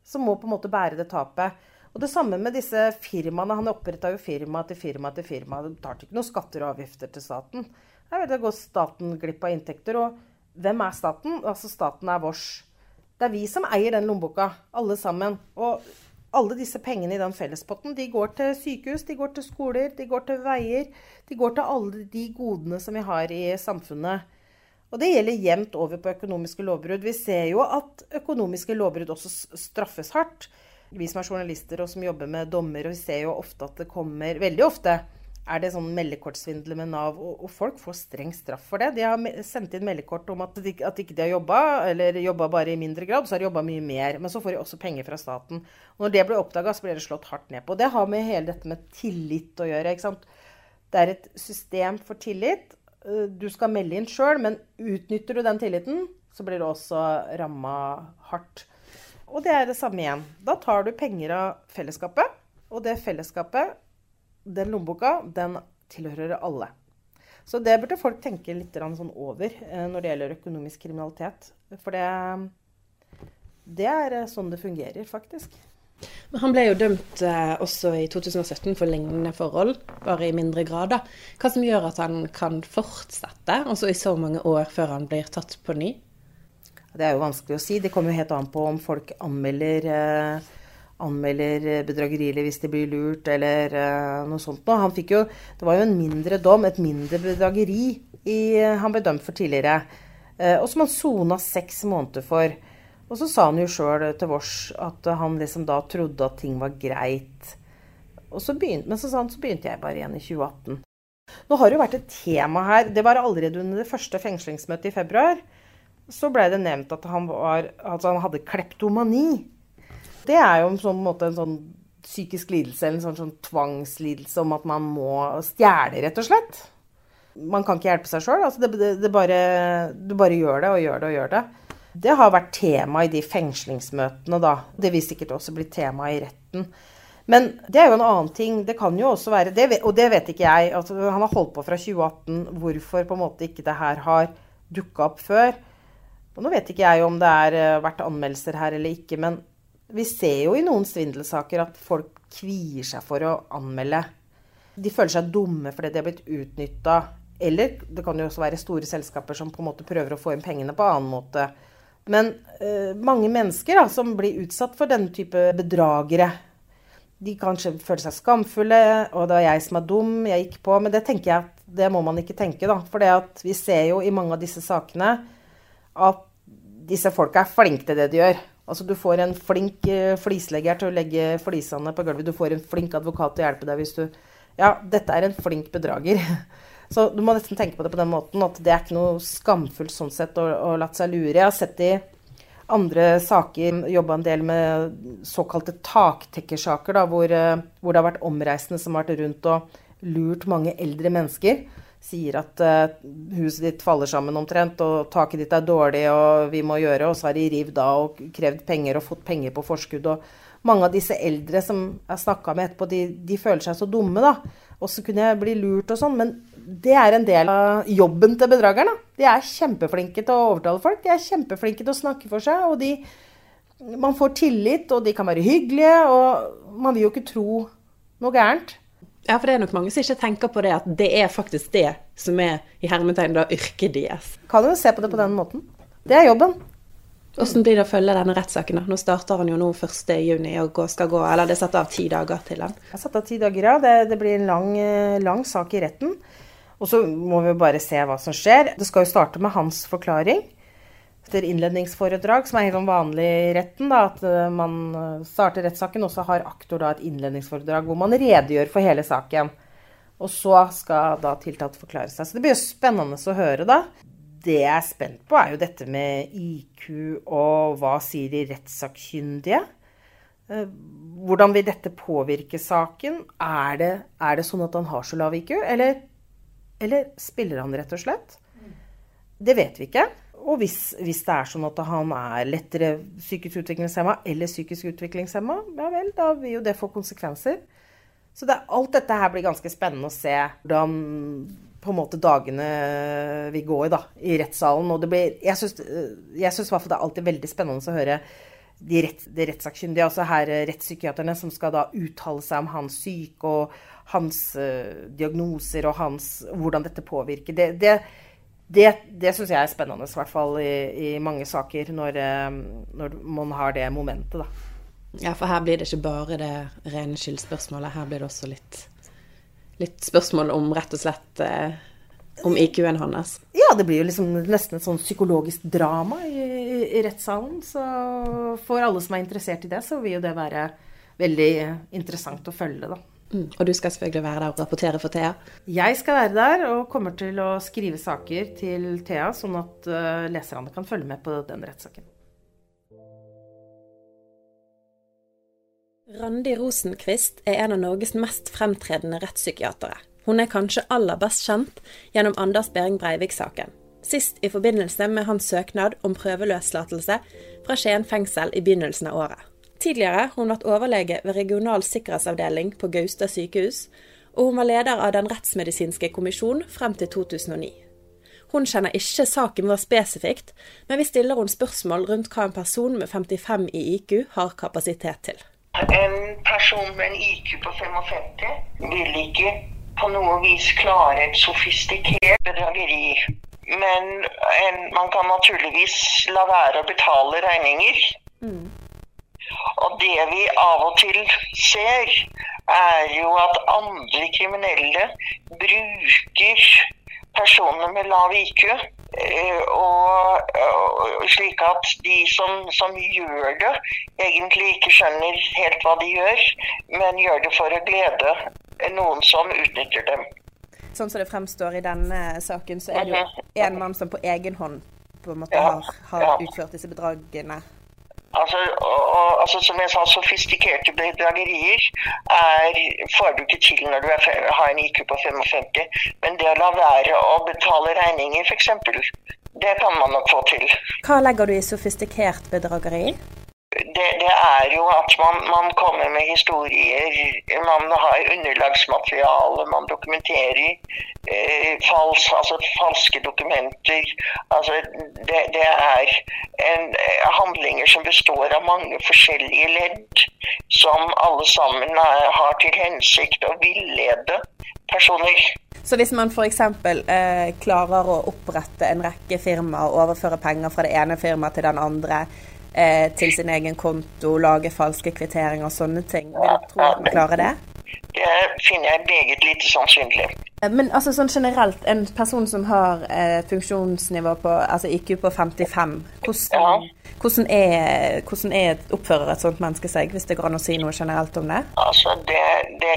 Som må på en måte bære det tapet. Og det samme med disse firmaene. Han oppretta jo firma til firma til firma. Det tar ikke noen skatter og avgifter til staten. Jeg vet, Da går staten glipp av inntekter. og hvem er staten? Altså staten er vårs. Det er vi som eier den lommeboka, alle sammen. Og alle disse pengene i den fellespotten de går til sykehus, de går til skoler, de går til veier. De går til alle de godene som vi har i samfunnet. Og det gjelder jevnt over på økonomiske lovbrudd. Vi ser jo at økonomiske lovbrudd også straffes hardt. Vi som er journalister og som jobber med dommer, og vi ser jo ofte at det kommer Veldig ofte er det sånn meldekortsvindel med Nav, og, og, folk får streng straff for det. De har sendt inn meldekort om at de, at ikke de har jobba, eller jobba bare i mindre grad. Så har de jobba mye mer. Men så får de også penger fra staten. Og når det blir oppdaga, så blir det slått hardt ned på. Det har med hele dette med tillit å gjøre. ikke sant? Det er et system for tillit. Eh, du skal melde inn sjøl, men utnytter du den tilliten, så blir du også ramma hardt. Og det er det samme igjen. Da tar du penger av fellesskapet, og det fellesskapet den lommeboka, den tilhører alle. Så det burde folk tenke litt sånn over eh, når det gjelder økonomisk kriminalitet. For det, det er eh, sånn det fungerer, faktisk. Han ble jo dømt eh, også i 2017 for lignende forhold, bare i mindre grad. Hva som gjør at han kan fortsette, også i så mange år før han blir tatt på ny? Det er jo vanskelig å si. Det kommer jo helt an på om folk anmelder, eh, anmelder bedrageri eller hvis de blir lurt eller eh, noe sånt. noe. han fikk jo, det var jo en mindre dom, et mindre bedrageri i, han ble dømt for tidligere. Eh, og som han sona seks måneder for. Og så sa han jo sjøl til vårs at han liksom da trodde at ting var greit. Og så begynte, men så sa han så begynte jeg bare igjen i 2018. Nå har det jo vært et tema her. Det var allerede under det første fengslingsmøtet i februar. Så blei det nevnt at han, var, altså han, hadde kleptomani. Det er jo sånn, måte, en sånn psykisk lidelse eller en sånn, sånn, tvangslidelse om at man må stjele, rett og slett. Man kan ikke hjelpe seg sjøl. Altså det, det, det du bare gjør det og gjør det og gjør det. Det har vært tema i de fengslingsmøtene, da. Det vil sikkert også bli tema i retten. Men det er jo en annen ting. Det kan jo også være det, Og det vet ikke jeg. Altså, han har holdt på fra 2018. Hvorfor på en måte ikke det her har dukka opp før? Og nå vet ikke jeg om det har eh, vært anmeldelser her eller ikke, men vi ser jo i noen svindelsaker at folk kvier seg for å anmelde. De føler seg dumme fordi de har blitt utnytta. Eller det kan jo også være store selskaper som på en måte prøver å få inn pengene på en annen måte. Men eh, mange mennesker da, som blir utsatt for denne type bedragere, de kanskje føler seg skamfulle, og det var jeg som er dum, jeg gikk på. Men det tenker jeg at det må man ikke tenke. For vi ser jo i mange av disse sakene at disse folka er flinke til det de gjør. Altså Du får en flink eh, flislegger til å legge flisene på gulvet. Du får en flink advokat til å hjelpe deg hvis du Ja, dette er en flink bedrager. [LAUGHS] Så du må nesten tenke på det på den måten at det er ikke noe skamfullt sånn sett å, å latt seg lure. Jeg har sett i andre saker jobba en del med såkalte taktekkersaker, da, hvor, eh, hvor, det har vært omreisende som har vært rundt og lurt mange eldre mennesker. Sier at uh, huset ditt faller sammen omtrent, og taket ditt er dårlig, og vi må gjøre Og så har de rivd av og krevd penger og fått penger på forskudd. og mange av disse eldre som jeg snakka med etterpå, de, de, føler seg så dumme, da. Og så kunne jeg bli lurt og sånn. Men det er en del av jobben til bedragerne. De er kjempeflinke til å overtale folk. De er kjempeflinke til å snakke for seg. Og de, man får tillit, og de kan være hyggelige. Og man vil jo ikke tro noe gærent. Ja, for det er nok mange som ikke tenker på det at det er faktisk det som er i hermetegn da yrket deres. Kan jo se på det på den måten. Det er jobben. Hvordan blir det å følge denne rettssaken? Nå starter han jo nå 1.6 og skal gå, eller det er satt av ti dager til den? Jeg har satt av ti dager, ja. Det, det blir en lang, eh, lang, sak i retten. Og så må vi jo bare se hva som skjer. Det skal jo starte med hans forklaring etter innledningsforedrag, som er helt sånn vanlig i retten. Da, at eh, man eh, starter rettssaken, og så har aktor da et innledningsforedrag hvor man redegjør for hele saken. Og så skal da tiltalt forklare seg. Så det blir jo spennende å høre, da det jeg er spent på, er jo dette med IQ og hva sier de rettssakkyndige? Eh, hvordan vil dette påvirke saken? Er det, er det sånn at han har så lav IQ, eller, eller, spiller han rett og slett? Det vet vi ikke. Og hvis, hvis det er sånn at han er lettere psykisk utviklingshemma eller psykisk utviklingshemma, ja vel, da vil jo det få konsekvenser. Så det, alt dette her blir ganske spennende å se hvordan på en måte dagene vi går da, i rettssalen. Og det blir, jeg syns det er alltid veldig spennende å høre de, rett, de rettssakkyndige, altså her rettspsykiaterne, som skal da uttale seg om hans syke og hans uh, diagnoser og hans, hvordan dette påvirker. Det, det, det, det syns jeg er spennende, i hvert fall i, i mange saker, når, uh, når, man har det momentet, da. Ja, for her blir det ikke bare det rene skyldspørsmålet, her blir det også litt litt spørsmål om rett og slett eh, om IQ-en hans. Ja, det blir jo liksom nesten et sånn psykologisk drama i, i, rettssalen. Så for alle som er interessert i det, så vil jo det være veldig interessant å følge, da. Mm. Og du skal selvfølgelig være der og rapportere for Thea? Jeg skal være der og kommer til å skrive saker til Thea, sånn at uh, leserne kan følge med på den rettssaken. Randi Rosenquist er en av Norges mest fremtredende rettspsykiatere. Hun er kanskje aller best kjent gjennom Anders Behring Breivik-saken. Sist i forbindelse med hans søknad om prøveløslatelse fra Skien fengsel i begynnelsen av året. Tidligere har hun vært overlege ved Regional sikkerhetsavdeling på Gaustad sykehus, og hun var leder av Den rettsmedisinske kommisjon frem til 2009. Hun kjenner ikke saken vår spesifikt, men vi stiller hun spørsmål rundt hva en person med 55 i IQ har kapasitet til. En person med en IQ på 55 vil ikke på noe vis klare et sofistikert bedrageri. Men en, man kan naturligvis la være å betale regninger. Og det vi av og til ser, er jo at andre kriminelle bruker personer med lav IQ. eh, Og, og slik at de som, som gjør det, egentlig ikke skjønner helt hva de gjør, men gjør det for å glede noen som utnytter dem. Sånn som det fremstår i denne saken, så er det jo en mann som på egen hånd på en måte har, har utført disse bedragene. Altså, og, og, altså Som jeg sa, sofistikerte bedragerier er, får du ikke til når du er, har en IQ på 55. Men det å la være å betale regninger, f.eks., det kan man nok få til. Hva legger du i sofistikert bedrageri? Det, det er jo at man, man kommer med historier, man har underlagsmateriale, man dokumenterer eh, fals, altså falske dokumenter. Altså, det, det er en, eh, handlinger som består av mange forskjellige ledd, som alle sammen er, har til hensikt å villede personer. Så hvis man f.eks. Eh, klarer å opprette en rekke firmaer og overføre penger fra det ene firmaet til den andre eh, til sin egen konto, lage falske kvitteringer og sånne ting, vil du tro at man klarer det? Det finner jeg meget lite sannsynlig. Eh, Men altså sånn generelt, en person som har eh, funksjonsnivå på altså IQ på 55, hvordan, hvordan, er, hvordan er, oppfører et sånt menneske seg, hvis det går an å si noe generelt om det? Altså, det, det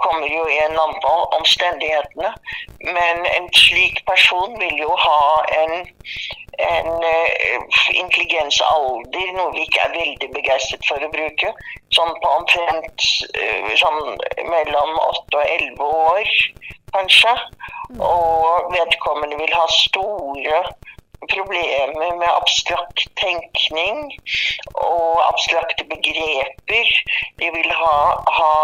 kommer jo på omstendighetene. Men en slik person vil jo ha en, en eh, intelligensalder, noe vi ikke er veldig begeistret for å bruke. Sånn på omtrent eh, sånn mellom 8 og 11 år, kanskje. Og vedkommende vil ha store problemer med abstrakt tenkning og abstrakte begreper. De vil ha, ha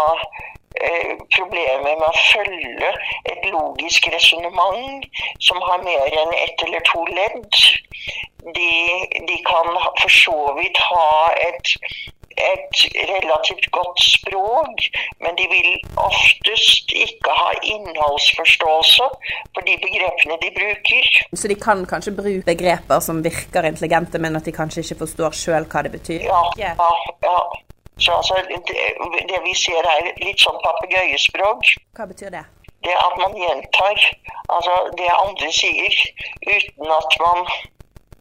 eh, problemer med å følge et logisk resonnement som har mer enn ett eller to ledd. De, de kan for så vidt ha et et relativt godt språk, men de vil oftest ikke ha innholdsforståelse for de begrepene de bruker. Så de kan kanskje bruke begreper som virker intelligente, men at de kanskje ikke forstår sjøl hva det betyr? Ja, ja, ja. Så altså, det, det vi ser er litt sånn papegøyespråk. Hva betyr det? Det at man gjentar altså, det andre sier, uten at man,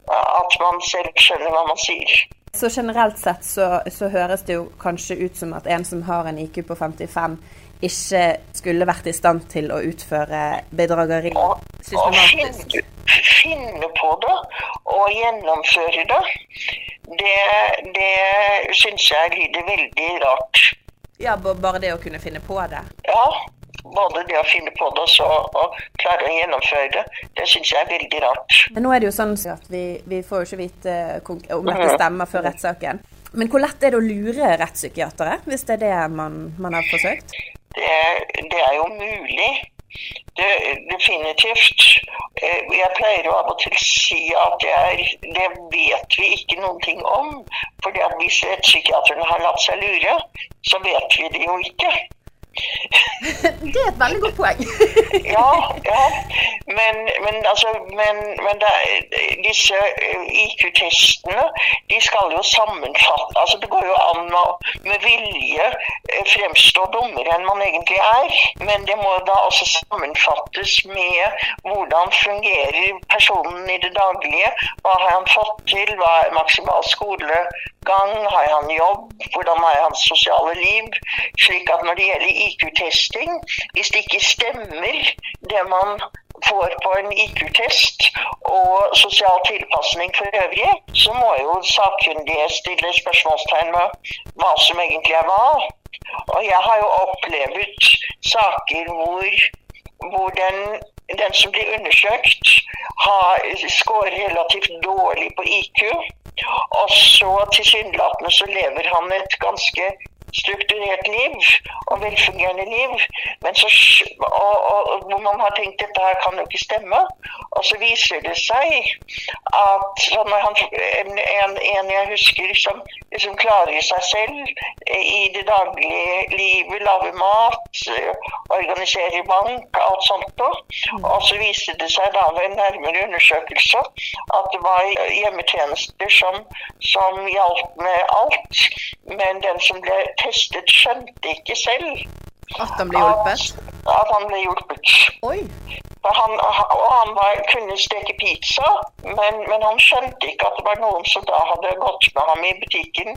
at man selv skjønner hva man sier. Så generelt sett så, så høres det jo kanskje ut som at en som har en IQ på 55, ikke skulle vært i stand til å utføre bedrageri systematisk. finne, finne på det og gjennomføre det, det, det syns jeg lyder veldig rart. Ja, bare det å kunne finne på det. Ja, både det å finne på det og så å klare å gjennomføre det, det syns jeg er veldig rart. Men nå er det jo sånn at vi, vi får jo ikke vite om dette stemmer før rettssaken. Men hvor lett er det å lure rettspsykiatere, hvis det er det man, man har forsøkt? Det, det er jo mulig. Det, definitivt. Eh, Jeg pleier jo av og til si at det, er, det vet vi ikke noen ting om. For hvis rettspsykiaterne har latt seg lure, så vet vi det jo ikke. [LAUGHS] Det er et veldig godt poeng. [LAUGHS] Ja, ja. Men, men, altså, men, men er- disse eh, IQ-testene de skal jo sammenfatte altså Det går jo an å med vilje eh, fremstå dummere enn man egentlig er. Men det må da også sammenfattes med hvordan fungerer personen i det daglige. Hva har han fått til? Hva er maksimal skolegang? Har han jobb? Hvordan er hans sosiale liv? Slik at når det gjelder IQ-testing, hvis det ikke stemmer det man får på en IQ-test og sosial tilpasning for øvrig, så må jo sakkyndige stille spørsmålstegn med hva som egentlig er hva. Og jeg har jo opplevd saker hvor, hvor den, den som blir undersøkt, har scorer relativt dårlig på IQ. Og så tilsynelatende så lever han et ganske strukturert liv og velfungerende liv. Men så, og, og, hvor man har tenkt dette her kan jo ikke stemme. Og så viser det seg at han, en, en, jeg husker som liksom klarer seg selv i det daglige livet, lager mat, organiserer bank, alt sånt noe. Og så viste det seg da ved en nærmere undersøkelse at det var hjemmetjenester som, som hjalp med alt. Men den som ble testet, skjønte ikke selv at han ble hjulpet? At, at han ble hjulpet. Oi. Han, og han var, kunne steke pizza, men, men, han skjønte ikke at det var noen som da hadde gått med ham i butikken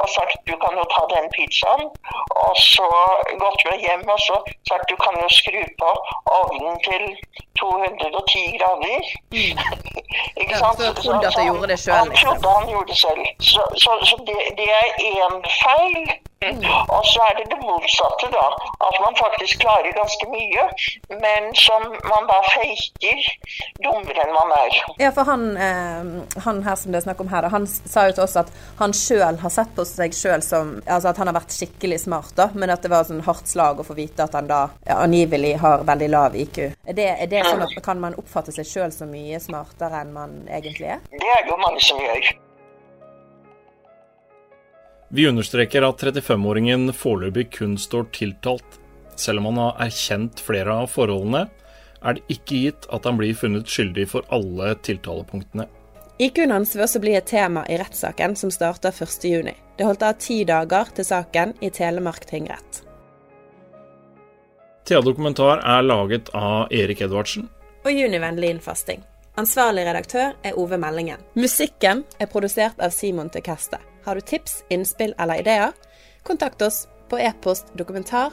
og sagt du kan jo ta den pizzaen. Og så gått med hjem og så sagt du kan jo skru på ovnen til 210 grader. Mm. [LAUGHS] ikke sant? Ja, så trodde at han gjorde det selv, Han trodde han gjorde det selv. Så, så, så det, det er én feil. Og så er det det motsatte, da. At man faktisk klarer ganske mye, men som man da faker dummere enn man er. Ja, for han, eh, han her som det er snakk om her, han sa jo til oss at han sjøl har sett på seg sjøl som Altså at han har vært skikkelig smart, da, men at det var sånn hardt slag å få vite at han da ja, angivelig har veldig lav IQ. Er det, er det sånn at Kan man oppfatte seg sjøl så mye smartere enn man egentlig er? Det er det jo mange som gjør. Vi understreker at 35-åringen foreløpig kun står tiltalt. Selv om han har erkjent flere av forholdene, er det ikke gitt at han blir funnet skyldig for alle tiltalepunktene. IQ-en hans vil også bli et tema i rettssaken som starter 1.6. Det holdt av ti dager til saken i Telemark tingrett. Thea Dokumentar er laget av Erik Edvardsen. Og Junivennlig innfasting. Ansvarlig redaktør er Ove Meldingen. Musikken er produsert av Simon Tekeste. Har du tips, innspill eller ideer? Kontakt oss på e-post dokumentar